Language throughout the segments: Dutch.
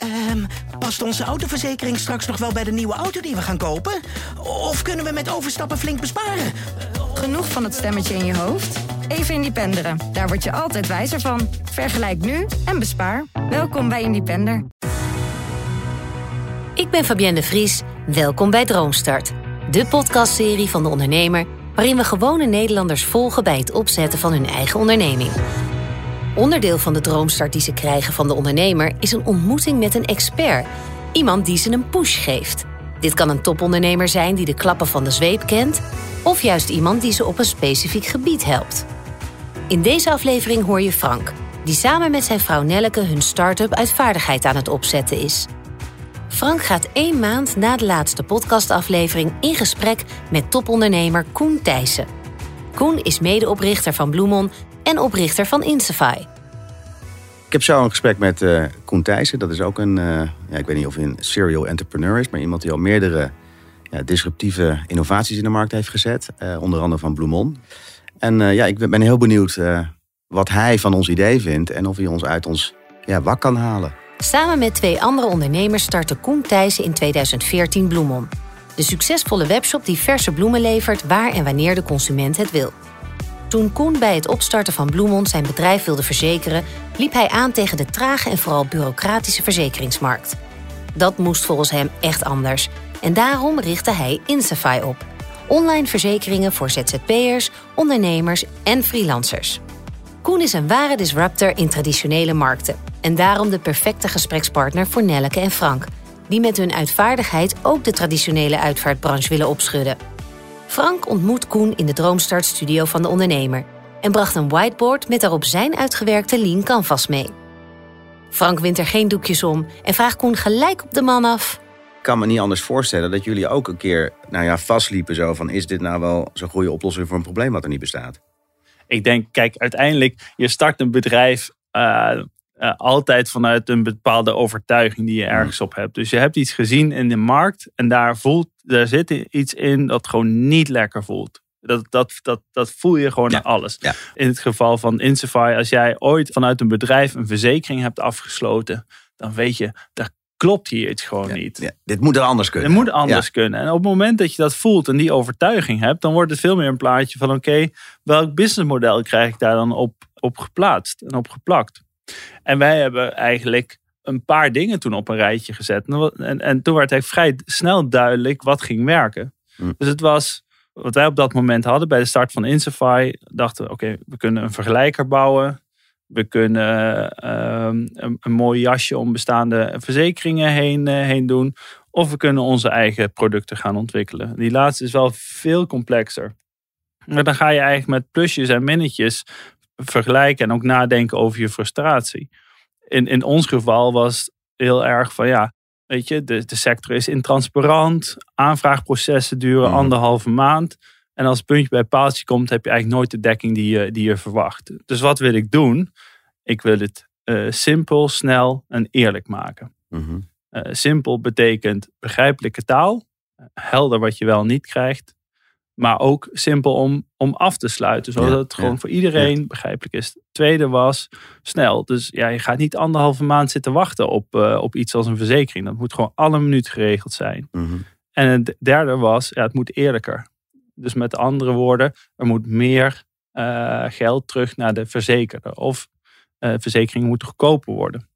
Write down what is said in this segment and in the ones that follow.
Ehm, past onze autoverzekering straks nog wel bij de nieuwe auto die we gaan kopen? Of kunnen we met overstappen flink besparen? Genoeg van het stemmetje in je hoofd? Even Independeren. Daar word je altijd wijzer van. Vergelijk nu en bespaar. Welkom bij Independer. Ik ben Fabienne de Vries. Welkom bij Droomstart. De podcastserie van de ondernemer... waarin we gewone Nederlanders volgen bij het opzetten van hun eigen onderneming. Onderdeel van de droomstart die ze krijgen van de ondernemer... is een ontmoeting met een expert. Iemand die ze een push geeft. Dit kan een topondernemer zijn die de klappen van de zweep kent... of juist iemand die ze op een specifiek gebied helpt. In deze aflevering hoor je Frank... die samen met zijn vrouw Nelleke hun start-up uit vaardigheid aan het opzetten is... Frank gaat één maand na de laatste podcastaflevering in gesprek met topondernemer Koen Thijssen. Koen is medeoprichter van Bloemon en oprichter van Insify. Ik heb zo een gesprek met uh, Koen Thijssen. Dat is ook een, uh, ja, ik weet niet of hij een serial entrepreneur is, maar iemand die al meerdere ja, disruptieve innovaties in de markt heeft gezet. Uh, onder andere van Bloemon. En ja, ik ben heel benieuwd wat hij van ons idee vindt en of hij ons uit ons ja, wak kan halen. Samen met twee andere ondernemers startte Koen Thijssen in 2014 Bloemon. De succesvolle webshop die verse bloemen levert waar en wanneer de consument het wil. Toen Koen bij het opstarten van Bloemon zijn bedrijf wilde verzekeren, liep hij aan tegen de trage en vooral bureaucratische verzekeringsmarkt. Dat moest volgens hem echt anders. En daarom richtte hij Insafy op. Online verzekeringen voor ZZP'ers, ondernemers en freelancers. Koen is een ware disruptor in traditionele markten. En daarom de perfecte gesprekspartner voor Nelleke en Frank, die met hun uitvaardigheid ook de traditionele uitvaartbranche willen opschudden. Frank ontmoet Koen in de Droomstart studio van de ondernemer en bracht een whiteboard met daarop zijn uitgewerkte lean canvas mee. Frank wint er geen doekjes om en vraagt Koen gelijk op de man af. Ik kan me niet anders voorstellen dat jullie ook een keer nou ja, vastliepen zo van... is dit nou wel zo'n goede oplossing voor een probleem wat er niet bestaat? Ik denk, kijk, uiteindelijk, je start een bedrijf uh, uh, altijd vanuit een bepaalde overtuiging die je mm. ergens op hebt. Dus je hebt iets gezien in de markt en daar, voelt, daar zit iets in dat gewoon niet lekker voelt. Dat, dat, dat, dat voel je gewoon ja. alles. Ja. In het geval van Insify, als jij ooit vanuit een bedrijf een verzekering hebt afgesloten, dan weet je, daar klopt hier iets gewoon niet. Dit moet er anders kunnen. Het moet anders kunnen. En op het moment dat je dat voelt en die overtuiging hebt, dan wordt het veel meer een plaatje van oké, welk businessmodel krijg ik daar dan op, op geplaatst en op geplakt. En wij hebben eigenlijk een paar dingen toen op een rijtje gezet. En, en toen werd het vrij snel duidelijk wat ging werken. Hm. Dus het was wat wij op dat moment hadden bij de start van Insify. Dachten we, oké, we kunnen een vergelijker bouwen. We kunnen ehm, een, een, mooi jasje om bestaande verzekeringen heen, uh, heen doen. Of we kunnen onze eigen producten gaan ontwikkelen. Die laatste is wel veel complexer. Maar dan ga je eigenlijk met plusjes en minnetjes vergelijken en ook nadenken over je frustratie. In, in ons geval was heel erg van ja, weet je, de, de sector is intransparant, aanvraagprocessen duren mhm. anderhalve maand. En als het puntje bij paaltje komt, heb je eigenlijk nooit de dekking die je, die je verwacht. Dus wat wil ik doen? Ik wil het uh, simpel, snel en eerlijk maken. Mhm. Eh, simpel betekent begrijpelijke taal, helder wat je wel niet krijgt. Maar ook simpel om, om af te sluiten, zodat het gewoon voor iedereen begrijpelijk is. tweede was snel. Dus ja, je gaat niet anderhalve maand zitten wachten op, uh, op iets als een verzekering. Dat moet gewoon alle minuut geregeld zijn. Mhm. En het derde was, ja, het moet eerlijker. Dus met andere woorden, er moet meer uh, geld terug naar de verzekerder. Of uh, verzekeringen moeten goedkoper worden.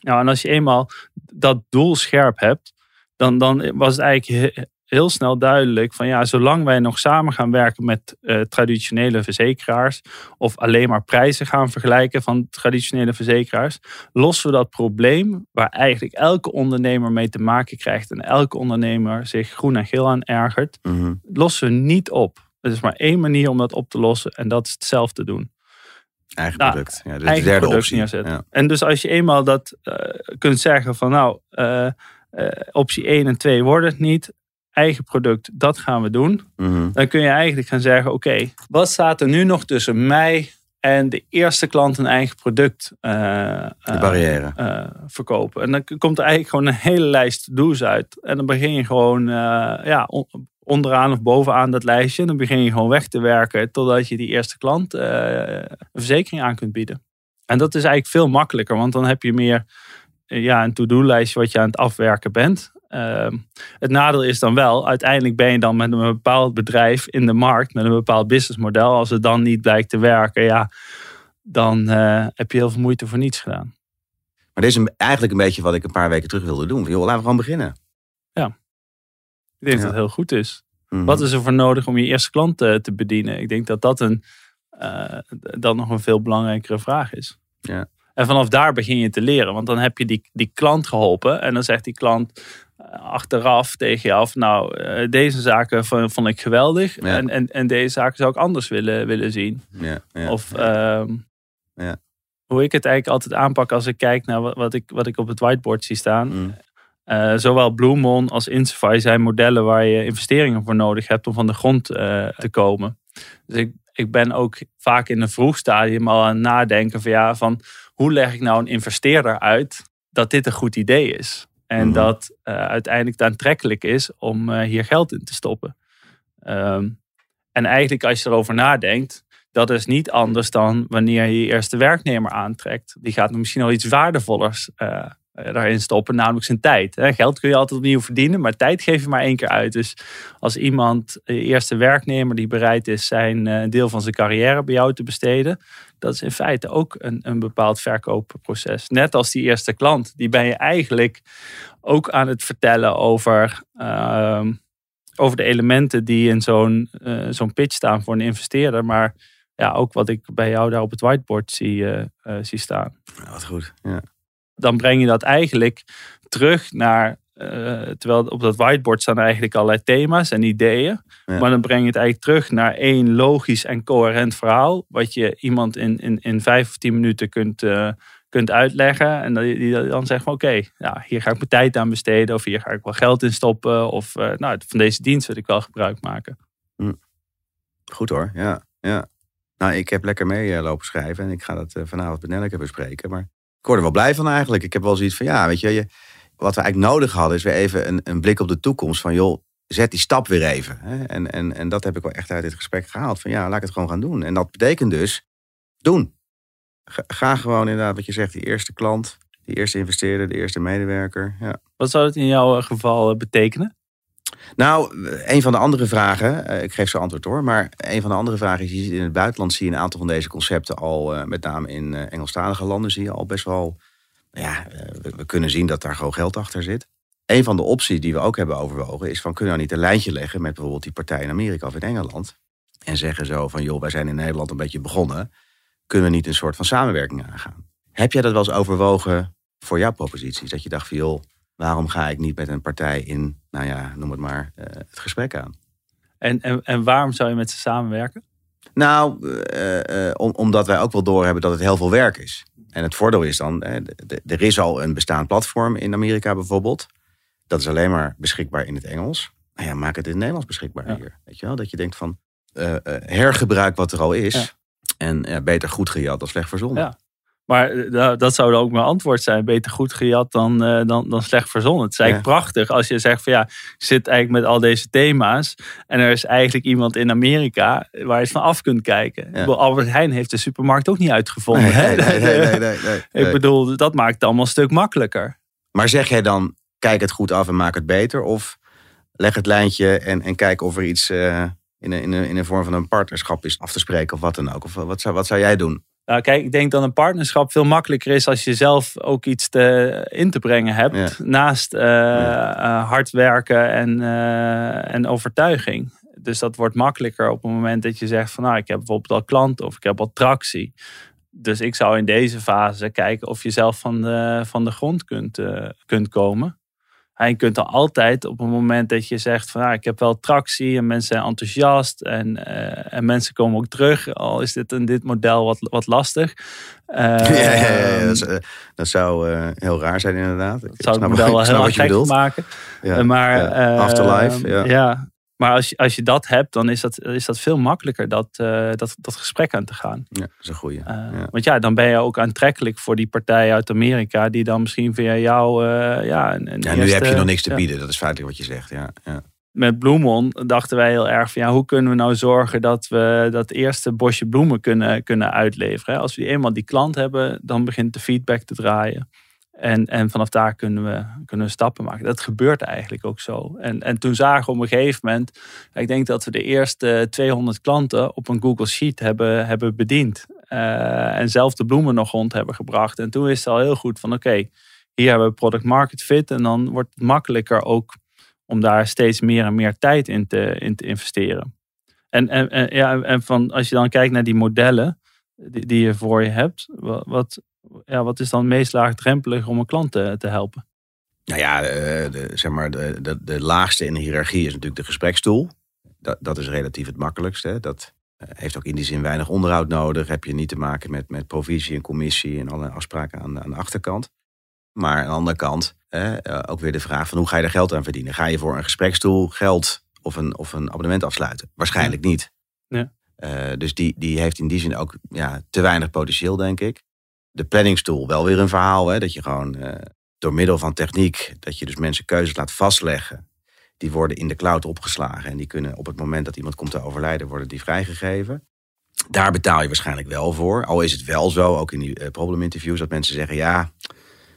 Nou, en als je eenmaal dat doel scherp hebt, dan, dan was het eigenlijk heel snel duidelijk van ja, zolang wij nog samen gaan werken met uh, traditionele verzekeraars of alleen maar prijzen gaan vergelijken van traditionele verzekeraars, lossen we dat probleem waar eigenlijk elke ondernemer mee te maken krijgt en elke ondernemer zich groen en geel aan ergert, mhm. lossen we niet op. Er is maar één manier om dat op te lossen en dat is het zelf te doen. Eigen nou, product. Ja, dus de derde optie. Ja. En dus als je eenmaal dat uh, kunt zeggen van nou, uh, optie 1 en 2 wordt het niet eigen product, dat gaan we doen. Mhm. Dan kun je eigenlijk gaan zeggen, oké, wat staat er nu nog tussen mij en de eerste klant een eigen product uh, de barrière. Uh, verkopen. En dan komt er eigenlijk gewoon een hele lijst do's uit. En dan begin je gewoon ja, onderaan of bovenaan dat lijstje. En dan begin je gewoon weg te werken totdat je die eerste klant een verzekering aan kunt bieden. En dat is eigenlijk veel makkelijker, want dan heb je meer ja, een to-do-lijstje wat je aan het afwerken bent. Ehm, het nadeel is dan wel, uiteindelijk ben je dan met een bepaald bedrijf in de markt, met een bepaald businessmodel. Als het dan niet blijkt te werken, ja, dan eh, heb je heel veel moeite voor niets gedaan. Maar dit is eigenlijk een beetje wat ik een paar weken terug wilde doen. Joh, laten we gewoon beginnen. Ik denk Ja. dat het heel goed is. Mhm. Wat is er voor nodig om je eerste klant eh, te bedienen? Ik denk dat dat, een, eh, dat nog een veel belangrijkere vraag is. Ja. En vanaf daar begin je te leren. Want dan heb je die, die klant geholpen. En dan zegt die klant eh, achteraf tegen jou van nou, eh, deze zaken vond, vond ik geweldig. Ja. En, en, en deze zaken zou ik anders willen, willen zien. Ja, ja, of ehm, Ja. hoe ik het eigenlijk altijd aanpak als ik kijk naar wat, wat, ik, wat ik op het whiteboard zie staan. Mm. Eh, zowel Bloemon als Insify zijn modellen waar je investeringen voor nodig hebt om van de grond te komen. Dus ik, ik ben ook vaak in een vroeg stadium al aan het nadenken van ja, van hoe leg ik nou een investeerder uit dat dit een goed idee is. En Mhm. dat eh, uiteindelijk het aantrekkelijk is om eh, hier geld in te stoppen. Ehm, en eigenlijk als je erover nadenkt, dat is niet anders dan wanneer je je eerste werknemer aantrekt. Die gaat misschien al iets waardevollers eh, daarin stoppen, namelijk zijn tijd. Geld kun je altijd opnieuw verdienen, maar tijd geef je maar één keer uit. Dus als iemand, je eerste werknemer die bereid is zijn eh, deel van zijn carrière bij jou te besteden, dat is in feite ook een, een bepaald verkoopproces. Net als die eerste klant, die ben je eigenlijk ook aan het vertellen over, ehm, over de elementen die in zo'n eh, zo'n pitch staan voor een investeerder. Maar ja, ook wat ik bij jou daar op het whiteboard zie, eh, eh, zie staan Ja, wat goed. Ja. Dan breng je dat eigenlijk terug naar. eh, terwijl op dat whiteboard staan eigenlijk allerlei thema's en ideeën. Ja. Maar dan breng je het eigenlijk terug naar één logisch en coherent verhaal. Wat je iemand in, in, in vijf of tien minuten kunt, eh, kunt uitleggen. En die, die dan zegt van oké, ja, hier ga ik mijn tijd aan besteden. Of hier ga ik wel geld in stoppen. Of eh, nou, van deze dienst wil ik wel gebruik maken. Goed hoor, ja. ja. Nou, ik heb lekker mee lopen schrijven en ik ga dat vanavond met Nelleke bespreken. Maar word er wel blij van eigenlijk. Ik heb wel zoiets van, ja, weet je, je wat we eigenlijk nodig hadden is weer even een, een blik op de toekomst. Van joh, zet die stap weer even. Hè? En, en, en dat heb ik wel echt uit dit gesprek gehaald. Van ja, laat ik het gewoon gaan doen. En dat betekent dus doen. Ga, gewoon inderdaad, wat je zegt, die eerste klant, die eerste investeerder, de eerste medewerker. Ja. Wat zou het in jouw geval eh, betekenen? Nou, een van de andere vragen, eh, ik geef zo antwoord hoor, maar een van de andere vragen is, je ziet in het buitenland zie je een aantal van deze concepten al, eh, met name in eh, Engelstalige landen, zie je al best wel, nou ja, we, we kunnen zien dat daar gewoon geld achter zit. Een van de opties die we ook hebben overwogen is van, kunnen we nou niet een lijntje leggen met bijvoorbeeld die partij in Amerika of in Engeland en zeggen zo van, joh, wij zijn in Nederland een beetje begonnen, kunnen we niet een soort van samenwerking aangaan? Heb jij dat wel eens overwogen voor jouw proposities? Dat je dacht van, joh, waarom ga ik niet met een partij in, nou ja, noem het maar, eh, het gesprek aan? En, en, en waarom zou je met ze samenwerken? Nou, eh, eh, om- omdat wij ook wel doorhebben dat het heel veel werk is. En het voordeel is dan, er is al een bestaand platform in Amerika bijvoorbeeld. Dat is alleen maar beschikbaar in het Engels. Nou ja, maak het in het Nederlands beschikbaar Ja. hier. Weet je wel? Dat je denkt van, hergebruik wat er al is. Ja. En ja, beter goed gejat dan slecht verzonnen. Maar eh, da- dat zou dan ook mijn antwoord zijn. Beter goed gejat dan, eh, dan, dan slecht verzonnen. Het is eigenlijk prachtig als je zegt van ja, ik zit eigenlijk met al deze thema's. En er is eigenlijk iemand in Amerika waar je het van af kunt kijken. Albert Heijn heeft de supermarkt ook niet uitgevonden. Nee, nee, nee. Ik bedoel, dat maakt het allemaal een stuk makkelijker. Maar zeg jij dan, kijk het goed af en maak het beter? Of leg het lijntje en, en kijk of er iets eh, in, een, in, een, in een vorm van een partnerschap is af te spreken of wat dan ook? Of wat zou, wat zou jij doen? Nou, kijk, ik denk dat een partnerschap veel makkelijker is als je zelf ook iets te, in te brengen hebt. Ja. Naast eh, eh, hard werken en, eh, en overtuiging. Dus dat wordt makkelijker op het moment dat je zegt van nou, ik heb bijvoorbeeld al klanten of ik heb al tractie. Dus ik zou in deze fase kijken of je zelf van de, van de grond kunt, eh, kunt komen. En je kunt dan altijd op het moment dat je zegt van nou, ik heb wel tractie en mensen zijn enthousiast en, eh, en mensen komen ook terug. Al is dit in dit model wat, wat lastig. Ja, ja, ja, ja, dat, is, eh, dat zou eh, heel raar zijn inderdaad. Ik dat zou het model wel ik heel gek maken. Ja, maar, Afterlife, ja. Maar als je, als je dat hebt, dan is dat, is dat veel makkelijker dat, eh, dat, dat gesprek aan te gaan. Ja, dat is een goeie. Eh, ja. Want ja, dan ben je ook aantrekkelijk voor die partij uit Amerika, die dan misschien via jou. eh, ja, een, een Ja, nu eerste- heb je nog niks te ja. bieden. Dat is feitelijk wat je zegt. Ja, ja. Met Bloemon dachten wij heel erg van ja, hoe kunnen we nou zorgen dat we dat eerste bosje bloemen kunnen, kunnen uitleveren. hè? Als we eenmaal die klant hebben, dan begint de feedback te draaien. En, en vanaf daar kunnen we, kunnen stappen maken. Dat gebeurt eigenlijk ook zo. En, en toen zagen we op een gegeven moment, ik denk dat we de eerste 200 klanten op een Google Sheet hebben, hebben bediend. Uh, en zelf de bloemen nog rond hebben gebracht. En toen is het al heel goed van oké, hier hebben we product market fit. En dan wordt het makkelijker ook om daar steeds meer en meer tijd in te, in te investeren. En, en, en, ja, en van, als je dan kijkt naar die modellen die, die je voor je hebt, wat, ja, wat is dan meest laagdrempelig om een klant te, te helpen? Nou ja, de, de, zeg maar, de, de, de laagste in de hiërarchie is natuurlijk de gesprekstoel. Dat, dat is relatief het makkelijkste. Dat eh, heeft ook in die zin weinig onderhoud nodig. Heb je niet te maken met, met provisie en commissie en alle afspraken aan, aan de achterkant. Maar aan de andere kant eh, ook weer de vraag van hoe ga je er geld aan verdienen? Ga je voor een gesprekstoel geld of een, of een abonnement afsluiten? Waarschijnlijk niet. Ja. Uh, dus die, die heeft in die zin ook ja, te weinig potentieel, denk ik. De planningstoel, wel weer een verhaal. Hè, dat je gewoon uh, door middel van techniek, dat je dus mensen keuzes laat vastleggen. Die worden in de cloud opgeslagen. En die kunnen op het moment dat iemand komt te overlijden, worden die vrijgegeven. Daar betaal je waarschijnlijk wel voor. Al is het wel zo, ook in die uh, probleminterviews, dat mensen zeggen: ja,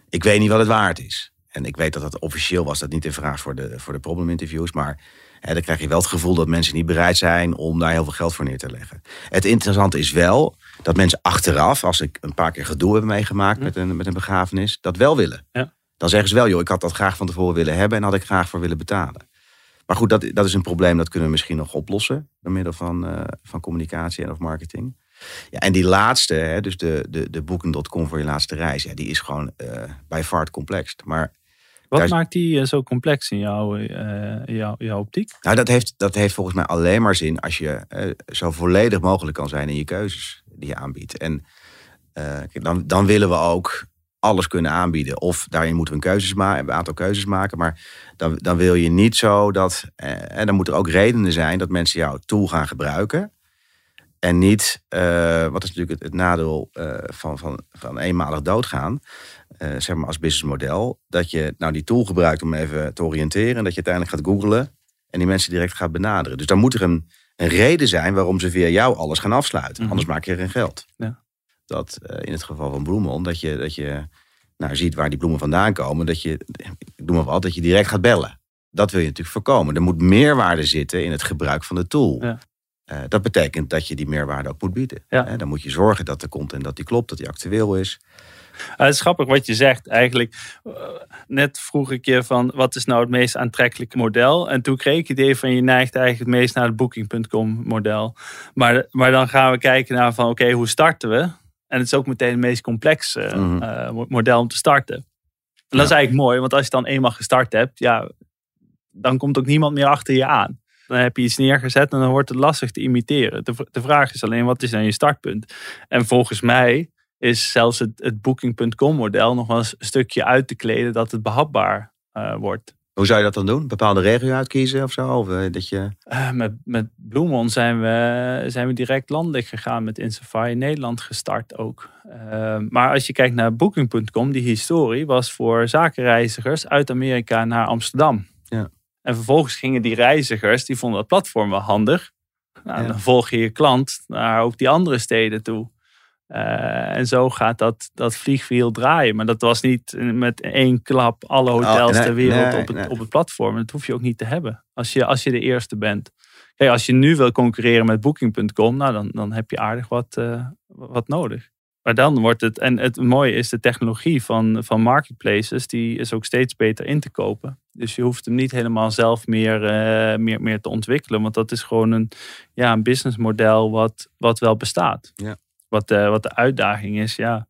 ik weet niet wat het waard is. En ik weet dat dat officieel was, dat niet de vraag voor de, voor de probleminterviews. Maar hè, dan krijg je wel het gevoel dat mensen niet bereid zijn om daar heel veel geld voor neer te leggen. Het interessante is wel dat mensen achteraf, als ik een paar keer gedoe heb meegemaakt met, een, met een begrafenis, dat wel willen. Ja. Dan zeggen ze wel, joh, ik had dat graag van tevoren willen hebben en had ik graag voor willen betalen. Maar goed, dat, dat is een probleem dat kunnen we misschien nog oplossen door middel van, uh, van communicatie en of marketing. Ja, en die laatste, hè, dus de, de, de Booking.com voor je laatste reis, ja, die is gewoon uh, bij vaart complex. Maar wat maakt die uh, zo complex in jouw, uh, jouw, jouw optiek? Nou, dat heeft, dat heeft volgens mij alleen maar zin als je zo volledig mogelijk kan zijn in je keuzes die je aanbiedt. En dan, dan willen we ook alles kunnen aanbieden. Of daarin moeten we een, keuzes maken, een aantal keuzes maken. Maar dan, dan wil je niet zo dat. en dan moeten er ook redenen zijn dat mensen jouw tool gaan gebruiken. En niet, uh, wat is natuurlijk het, het nadeel uh, van, van, van eenmalig doodgaan, uh, zeg maar als businessmodel, dat je nou die tool gebruikt om even te oriënteren en dat je uiteindelijk gaat googlen en die mensen direct gaat benaderen. Dus dan moet er een, een reden zijn waarom ze via jou alles gaan afsluiten. Mm -hmm. Anders maak je geen geld. Ja. Dat in het geval van bloemen, dat je, dat je nou, ziet waar die bloemen vandaan komen, dat je, ik noem maar wat, dat je direct gaat bellen. Dat wil je natuurlijk voorkomen. Er moet meerwaarde zitten in het gebruik van de tool. Ja. Uh, dat betekent dat je die meerwaarde ook moet bieden. Ja. Dan moet je zorgen dat de content dat die klopt, dat die actueel is. Uh, het is grappig wat je zegt. Eigenlijk, net vroeg ik je van wat is nou het meest aantrekkelijke model? En toen kreeg ik het idee van je neigt eigenlijk het meest naar het Booking.com model. Maar, maar dan gaan we kijken naar van oké, okay, hoe starten we? En het is ook meteen het meest complexe mm -hmm. model om te starten. En dat ja. is eigenlijk mooi, want als je dan eenmaal gestart hebt, ja, dan komt ook niemand meer achter je aan. Dan heb je iets neergezet en dan wordt het lastig te imiteren. De, de vraag is alleen, wat is dan je startpunt? En volgens mij is zelfs het, het Booking.com model nog wel eens een stukje uit te kleden dat het behapbaar uh, wordt. Hoe zou je dat dan doen? Bepaalde regio uitkiezen of zo? Of, uh, dat je... Uh, met, met Bloemon zijn we, zijn we direct landelijk gegaan met Insafari Nederland gestart ook. maar als je kijkt naar Booking.com, die historie was voor zakenreizigers uit Amerika naar Amsterdam. Ja. En vervolgens gingen die reizigers, die vonden dat platform wel handig. Nou, Ja. Dan volg je je klant naar ook die andere steden toe. Eh, en zo gaat dat, dat vliegwiel draaien. Maar dat was niet met één klap alle hotels Oh, nee, ter wereld nee, op, het, nee. op het platform. Dat hoef je ook niet te hebben. Als je, als je de eerste bent. Kijk, als je nu wil concurreren met Booking.com, nou, dan, dan heb je aardig wat, eh, wat nodig. Maar dan wordt het, en het mooie is de technologie van, van marketplaces, die is ook steeds beter in te kopen. Dus je hoeft hem niet helemaal zelf meer, eh, meer, meer te ontwikkelen, want dat is gewoon een, ja, een businessmodel wat, wat wel bestaat. Ja. Wat, eh, wat de uitdaging is, ja,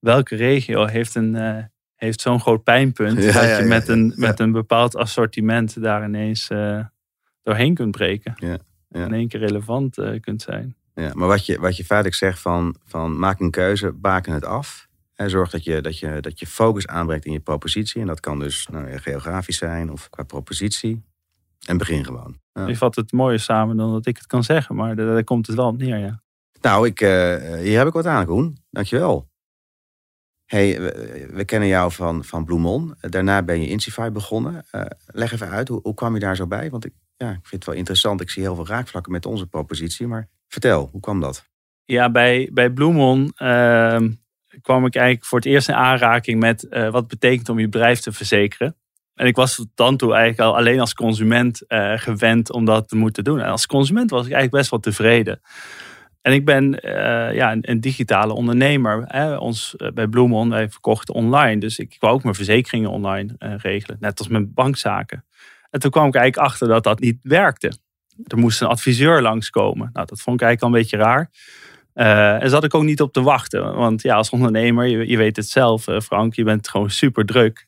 welke regio heeft, een, eh, heeft zo'n groot pijnpunt Ja, dat je ja, met, een, met een bepaald assortiment daar ineens doorheen kunt breken. Ja, ja. In één keer relevant kunt zijn. Ja, maar wat je, wat je feitelijk zegt van, van maak een keuze, baken het af. En zorg dat je, dat, je, dat je focus aanbrengt in je propositie. En dat kan dus nou, geografisch zijn of qua propositie. En begin gewoon. Ja. Je vat het mooier samen dan dat ik het kan zeggen, maar daar, daar komt het wel op neer, ja. Nou, ik, eh, hier heb ik wat aan, Koen. Dankjewel. Hey, we, we kennen jou van, van Bloemon. Daarna ben je Insify begonnen. Eh, leg even uit, hoe, hoe kwam je daar zo bij? Want ik, ja, ik vind het wel interessant. Ik zie heel veel raakvlakken met onze propositie. Maar vertel, hoe kwam dat? Ja, bij, bij Bloemon ehm, kwam ik eigenlijk voor het eerst in aanraking met uh, wat betekent om je bedrijf te verzekeren. En ik was tot dan toe eigenlijk al alleen als consument uh, gewend om dat te moeten doen. En als consument was ik eigenlijk best wel tevreden. En ik ben uh, ja, een, een, digitale ondernemer. Hè. Ons, bij Bloemon, wij verkochten online. Dus ik wou ook mijn verzekeringen online regelen. Net als mijn bankzaken. En toen kwam ik eigenlijk achter dat dat niet werkte. Er moest een adviseur langskomen. Nou, dat vond ik eigenlijk al een beetje raar. Uh, en zat ik ook niet op te wachten. Want ja, als ondernemer, je, weet het zelf, uh, Frank, je bent gewoon super druk.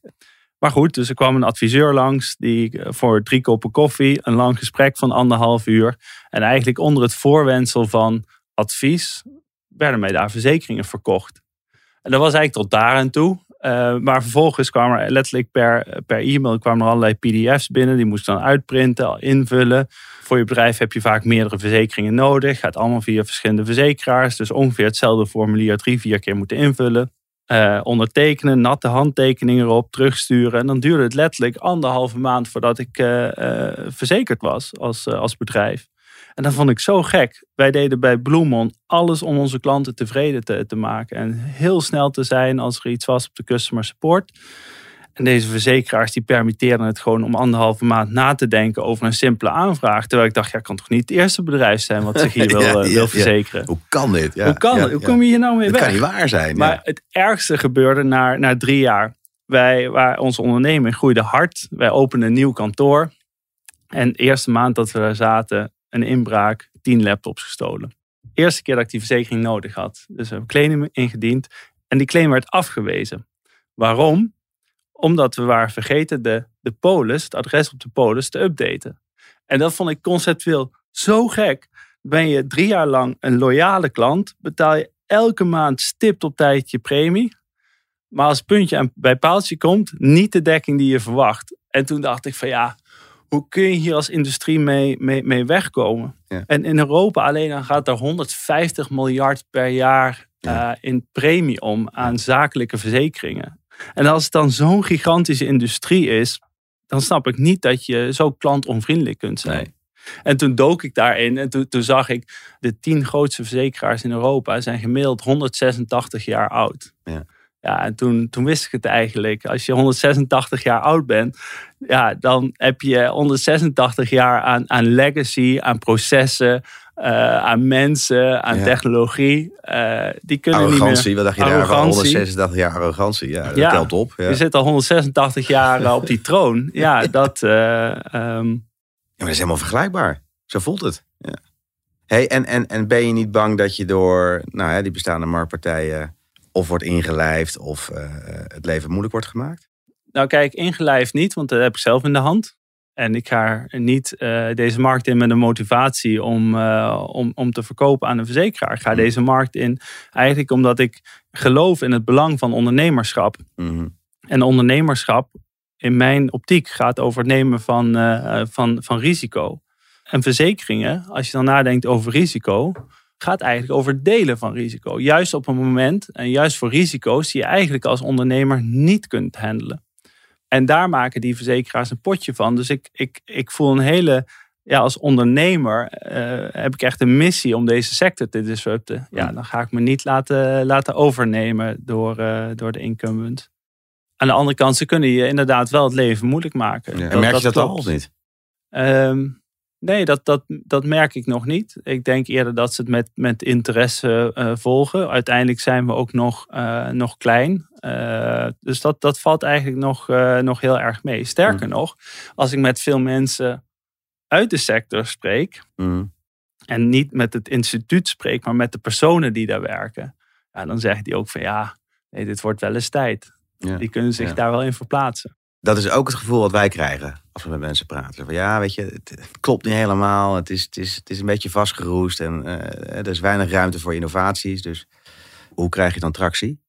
Maar goed, dus er kwam een adviseur langs die eh, voor drie koppen koffie, een lang gesprek van anderhalf uur. En eigenlijk onder het voorwendsel van advies werden mij daar verzekeringen verkocht. En dat was eigenlijk tot daar toe. Uh, maar vervolgens kwamen er letterlijk per, per e-mail kwamen er allerlei pdf's binnen. Die moesten dan uitprinten, invullen. Voor je bedrijf heb je vaak meerdere verzekeringen nodig. Gaat allemaal via verschillende verzekeraars. Dus ongeveer hetzelfde formulier drie, vier keer moeten invullen. Uh, ondertekenen, natte handtekeningen erop, terugsturen. En dan duurde het letterlijk anderhalve maand voordat ik uh, verzekerd was als, als bedrijf. En dat vond ik zo gek. Wij deden bij Bloemon alles om onze klanten tevreden te, te maken. En heel snel te zijn als er iets was op de customer support. En deze verzekeraars die permitteerden het gewoon om anderhalve maand na te denken over een simpele aanvraag. Terwijl ik dacht, ja, kan toch niet het eerste bedrijf zijn wat zich hier wil, ja, wil verzekeren. Hoe kan dit? Hoe kan het? Hoe kom je hier nou mee dat weg? Dat kan niet waar zijn. Maar het ergste gebeurde na, na drie jaar. Wij, waar onze onderneming groeide hard. Wij openden een nieuw kantoor. En de eerste maand dat we daar zaten, een inbraak, tien laptops gestolen. Eerste keer dat ik die verzekering nodig had. Dus we hebben claim ingediend en die claim werd afgewezen. Waarom? Omdat we waren vergeten de, de polis, het adres op de polis, te updaten. En dat vond ik conceptueel zo gek. Ben je drie jaar lang een loyale klant, betaal je elke maand stipt op tijd je premie. Maar als puntje bij paaltje komt, niet de dekking die je verwacht. En toen dacht ik van ja, hoe kun je hier als industrie mee, mee, mee wegkomen? Ja. En in Europa alleen dan gaat er 150 miljard per jaar ja. uh, in premie om aan zakelijke verzekeringen. En als het dan zo'n gigantische industrie is, dan snap ik niet dat je zo klantonvriendelijk kunt zijn. Nee. En toen dook ik daarin en toen, toen, zag ik de tien grootste verzekeraars in Europa zijn gemiddeld 186 jaar oud. Ja. Ja, en toen, toen wist ik het eigenlijk. Als je 186 jaar oud bent, ja, dan heb je 186 jaar aan, aan legacy, aan processen, uh, aan mensen, aan ja. technologie. Uh, die kunnen arrogantie, niet meer... wat dacht je daar? 186 jaar arrogantie, ja, dat ja, telt op. Ja. Je zit al 186 jaar op die troon. Ja, dat... Uh, um... Ja, maar dat is helemaal vergelijkbaar. Zo voelt het. Ja. Hey, en, en, en ben je niet bang dat je door nou, ja, die bestaande marktpartijen of wordt ingelijfd of uh, het leven moeilijk wordt gemaakt? Nou kijk, ingelijfd niet, want dat heb ik zelf in de hand. En ik ga niet uh, deze markt in met een motivatie om, uh, om, om te verkopen aan een verzekeraar. Ik ga deze markt in eigenlijk omdat ik geloof in het belang van ondernemerschap. Mm-hmm. En ondernemerschap in mijn optiek gaat over het nemen van, van, van risico. En verzekeringen, als je dan nadenkt over risico, gaat eigenlijk over delen van risico. Juist op een moment en juist voor risico's die je eigenlijk als ondernemer niet kunt handelen. En daar maken die verzekeraars een potje van. Dus ik, ik, ik voel een hele, ja, als ondernemer uh, heb ik echt een missie om deze sector te disrupten. Ja, dan ga ik me niet laten, laten overnemen door, uh, door de incumbent. Aan de andere kant, ze kunnen je inderdaad wel het leven moeilijk maken. Ja, en merk je dat, dat al of niet? Um, Nee, dat, dat, dat merk ik nog niet. Ik denk eerder dat ze het met, met interesse uh, volgen. Uiteindelijk zijn we ook nog, uh, nog klein. Uh, dus dat, dat valt eigenlijk nog, nog heel erg mee. Sterker mm. nog, als ik met veel mensen uit de sector spreek. Mm. En niet met het instituut spreek, maar met de personen die daar werken. Ja, dan zeggen die ook van ja, nee, dit wordt wel eens tijd. Ja. Die kunnen zich Ja. daar wel in verplaatsen. Dat is ook het gevoel wat wij krijgen als we met mensen praten. Van ja, weet je, het, het klopt niet helemaal. Het is, het is, het is een beetje vastgeroest en eh, er is weinig ruimte voor innovaties. Dus hoe krijg je dan tractie?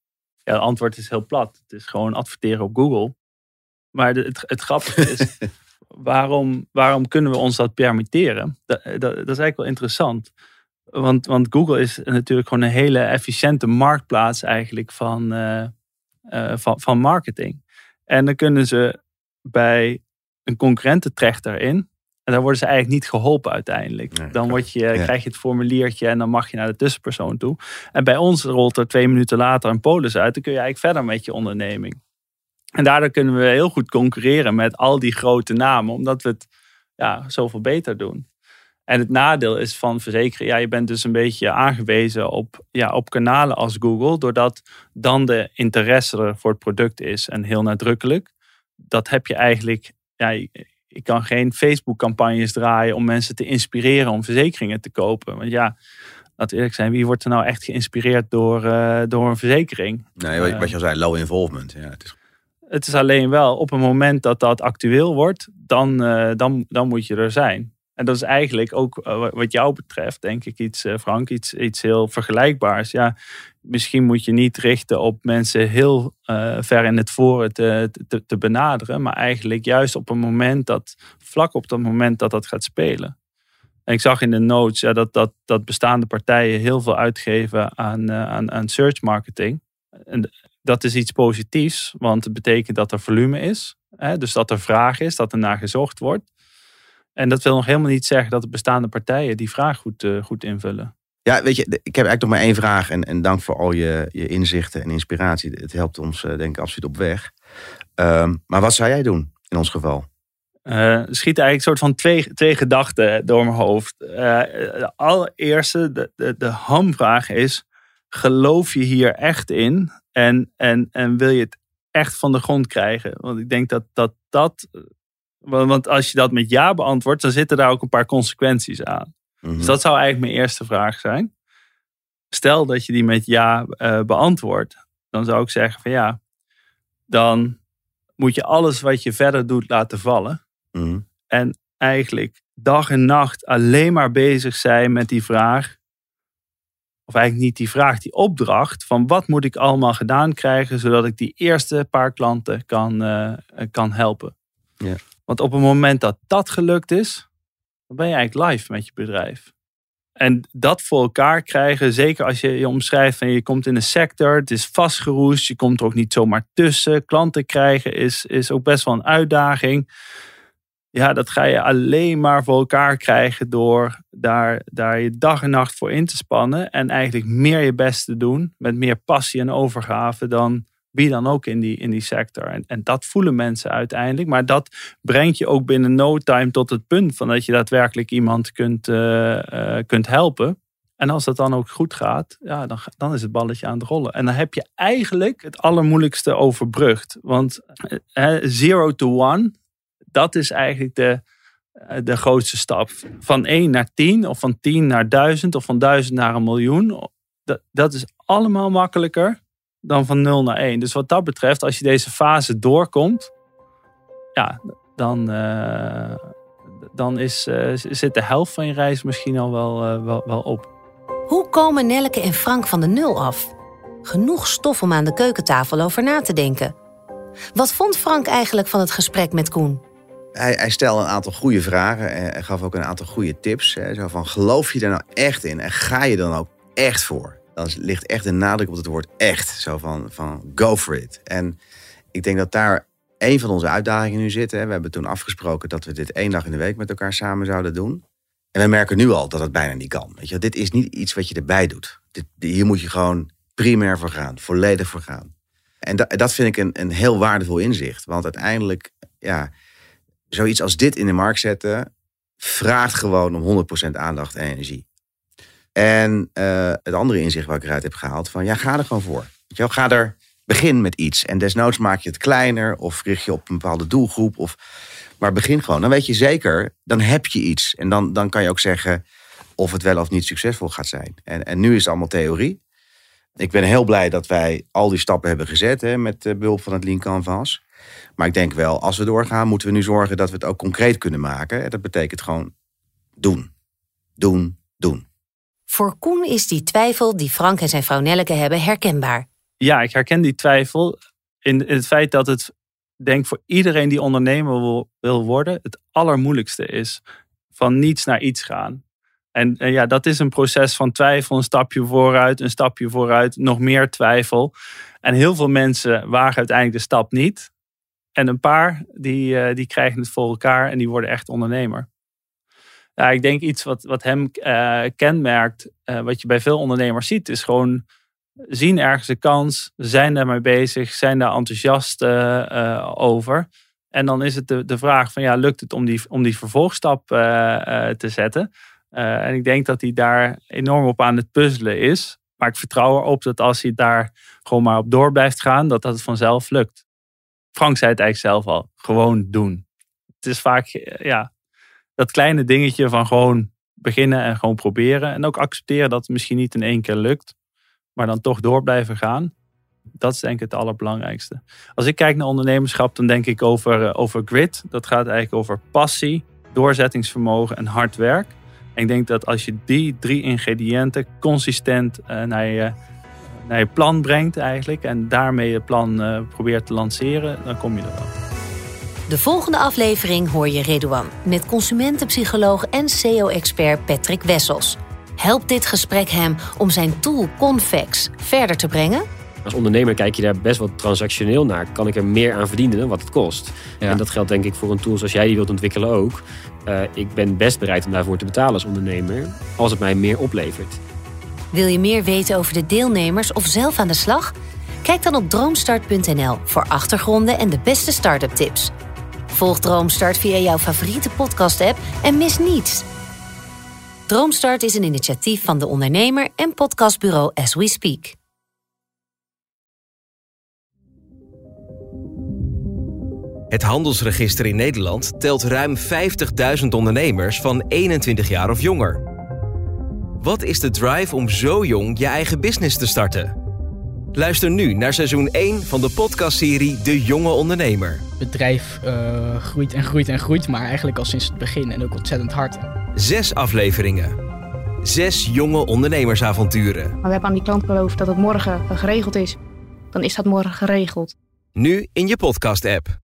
Ja, het antwoord is heel plat. Het is gewoon adverteren op Google. Maar het, het grappige is, waarom, waarom kunnen we ons dat permitteren? Dat, dat, dat is eigenlijk wel interessant. Want, want Google is natuurlijk gewoon een hele efficiënte marktplaats eigenlijk van, eh, eh, van, van marketing. En dan kunnen ze bij een concurrententrek daarin En dan worden ze eigenlijk niet geholpen uiteindelijk. Nee, dan word je, Ja. krijg je het formuliertje en dan mag je naar de tussenpersoon toe. En bij ons rolt er twee minuten later een polis uit. Dan kun je eigenlijk verder met je onderneming. En daardoor kunnen we heel goed concurreren met al die grote namen. Omdat we het ja, zoveel beter doen. En het nadeel is van verzekeren, ja, je bent dus een beetje aangewezen op, ja, op kanalen als Google, doordat dan de interesse er voor het product is en heel nadrukkelijk. Dat heb je eigenlijk, ja, je kan geen Facebook-campagnes draaien om mensen te inspireren om verzekeringen te kopen. Want ja, laten we eerlijk zijn, wie wordt er nou echt geïnspireerd door, eh, door een verzekering? Nee, wat, wat je al zei, low involvement. Ja, het is, Het is alleen wel op het moment dat dat actueel wordt, dan, eh, dan, dan moet je er zijn. En dat is eigenlijk ook eh, wat jou betreft, denk ik, iets, eh, Frank, iets, iets heel vergelijkbaars. Ja, misschien moet je niet richten op mensen heel eh, ver in het voren te, te, te benaderen, maar eigenlijk juist op een moment dat, vlak op dat moment dat dat gaat spelen. En ik zag in de notes ja, dat, dat, dat bestaande partijen heel veel uitgeven aan, aan, aan search marketing. En dat is iets positiefs, want het betekent dat er volume is. Hè? Dus dat er vraag is, dat er naar gezocht wordt. En dat wil nog helemaal niet zeggen dat de bestaande partijen die vraag goed, eh, goed invullen. ja, weet je, ik heb eigenlijk nog maar één vraag. En, en dank voor al je, je inzichten en inspiratie. Het helpt ons, eh, denk ik, absoluut op weg. Ehm, maar wat zou jij doen in ons geval? Er schieten eigenlijk een soort van twee, twee gedachten door mijn hoofd. De allereerste, de, de, de hamvraag is: geloof je hier echt in? En, en, en wil je het echt van de grond krijgen? Want ik denk dat dat. dat want als je dat met ja beantwoordt, dan zitten daar ook een paar consequenties aan. Mhm. Dus dat zou eigenlijk mijn eerste vraag zijn. Stel dat je die met ja eh, beantwoordt, dan zou ik zeggen van ja, dan moet je alles wat je verder doet laten vallen. Mhm. En eigenlijk dag en nacht alleen maar bezig zijn met die vraag. Of eigenlijk niet die vraag, die opdracht van wat moet ik allemaal gedaan krijgen zodat ik die eerste paar klanten kan, eh, kan helpen. Ja. Want op het moment dat dat gelukt is, dan ben je eigenlijk live met je bedrijf. En dat voor elkaar krijgen, zeker als je je omschrijft van je komt in een sector, het is vastgeroest, je komt er ook niet zomaar tussen. Klanten krijgen is, is ook best wel een uitdaging. Ja, dat ga je alleen maar voor elkaar krijgen door daar, daar je dag en nacht voor in te spannen. En eigenlijk meer je best te doen met meer passie en overgave dan wie dan ook in die, in die sector. En, en dat voelen mensen uiteindelijk. Maar dat brengt je ook binnen no time tot het punt van dat je daadwerkelijk iemand kunt, eh, eh, kunt helpen. En als dat dan ook goed gaat, ja, dan, dan is het balletje aan het rollen. En dan heb je eigenlijk het allermoeilijkste overbrugd. Want eh, zero to one, dat is eigenlijk de, de grootste stap. Van 1 naar 10, of van 10 naar 1000, of van 1000 naar een miljoen. Dat, dat is allemaal makkelijker dan van 0 naar 1. Dus wat dat betreft, als je deze fase doorkomt, ja, dan, eh, dan is, eh, zit de helft van je reis misschien al wel, eh, wel, wel op. Hoe komen Nelleke en Frank van de nul af? Genoeg stof om aan de keukentafel over na te denken. Wat vond Frank eigenlijk van het gesprek met Koen? Hij, hij stelde een aantal goede vragen en gaf ook een aantal goede tips. Hè. Zo van, geloof je er nou echt in en ga je dan ook echt voor? Dan ligt echt een nadruk op het woord echt. Zo van, van go for it. En ik denk dat daar een van onze uitdagingen nu zit. Hè. We hebben toen afgesproken dat we dit één dag in de week met elkaar samen zouden doen. En we merken nu al dat het bijna niet kan. Weet je, dit is niet iets wat je erbij doet. Dit, hier moet je gewoon primair voor gaan, volledig voor gaan. En da- dat vind ik een, een heel waardevol inzicht. Want uiteindelijk, ja, zoiets als dit in de markt zetten, vraagt gewoon om 100% aandacht en energie. En eh, het andere inzicht wat ik eruit heb gehaald, van ja, ga er gewoon voor. Weet je ga er, begin met iets. En desnoods maak je het kleiner of richt je op een bepaalde doelgroep. Of, maar begin gewoon. Dan weet je zeker, dan heb je iets. En dan, dan kan je ook zeggen of het wel of niet succesvol gaat zijn. En, en nu is het allemaal theorie. Ik ben heel blij dat wij al die stappen hebben gezet hè, met behulp van het Lean Canvas. Maar ik denk wel, als we doorgaan, moeten we nu zorgen dat we het ook concreet kunnen maken. En dat betekent gewoon doen. Doen, doen. Voor Koen is die twijfel die Frank en zijn vrouw Nelleke hebben herkenbaar. Ja, ik herken die twijfel in, het feit dat het, denk voor iedereen die ondernemer wil, wil worden, het allermoeilijkste is. Van niets naar iets gaan. En, en ja, dat is een proces van twijfel, een stapje vooruit, een stapje vooruit, nog meer twijfel. En heel veel mensen wagen uiteindelijk de stap niet. En een paar die, eh, die krijgen het voor elkaar en die worden echt ondernemer. Ja, ik denk iets wat, wat hem uh, kenmerkt, uh, wat je bij veel ondernemers ziet, is gewoon zien ergens een kans, zijn daarmee bezig, zijn daar enthousiast uh, over. En dan is het de, de vraag van ja, lukt het om die, om die vervolgstap te zetten? en ik denk dat hij daar enorm op aan het puzzelen is. Maar ik vertrouw erop dat als hij daar gewoon maar op door blijft gaan, dat dat vanzelf lukt. Frank zei het eigenlijk zelf al, gewoon doen. Het is vaak, ja, dat kleine dingetje van gewoon beginnen en gewoon proberen. En ook accepteren dat het misschien niet in één keer lukt, maar dan toch door blijven gaan. Dat is denk ik het allerbelangrijkste. Als ik kijk naar ondernemerschap, dan denk ik over, eh, over grit. Dat gaat eigenlijk over passie, doorzettingsvermogen en hard werk. En ik denk dat als je die drie ingrediënten consistent uh, naar, je, naar je plan brengt eigenlijk en daarmee je plan uh, probeert te lanceren, dan kom je er wel. De volgende aflevering hoor je Redouan met consumentenpsycholoog en SEO-expert Patrick Wessels. Helpt dit gesprek hem om zijn tool Convex verder te brengen? Als ondernemer kijk je daar best wel transactioneel naar. Kan ik er meer aan verdienen dan wat het kost? Ja. En dat geldt denk ik voor een tool zoals jij die wilt ontwikkelen ook. Uh, ik ben best bereid om daarvoor te betalen als ondernemer, als het mij meer oplevert. Wil je meer weten over de deelnemers of zelf aan de slag? Kijk dan op droomstart.nl voor achtergronden en de beste start-up tips. Volg Droomstart via jouw favoriete podcast-app en mis niets. Droomstart is een initiatief van de ondernemer en podcastbureau As We Speak. Het handelsregister in Nederland telt ruim 50.000 ondernemers van 21 jaar of jonger. Wat is de drive om zo jong je eigen business te starten? Luister nu naar seizoen 1 van de podcastserie De Jonge Ondernemer. Het bedrijf uh, groeit en groeit en groeit, maar eigenlijk al sinds het begin en ook ontzettend hard. Zes afleveringen. Zes jonge ondernemersavonturen. Maar we hebben aan die klant beloofd dat het morgen geregeld is. Dan is dat morgen geregeld. Nu in je podcast-app.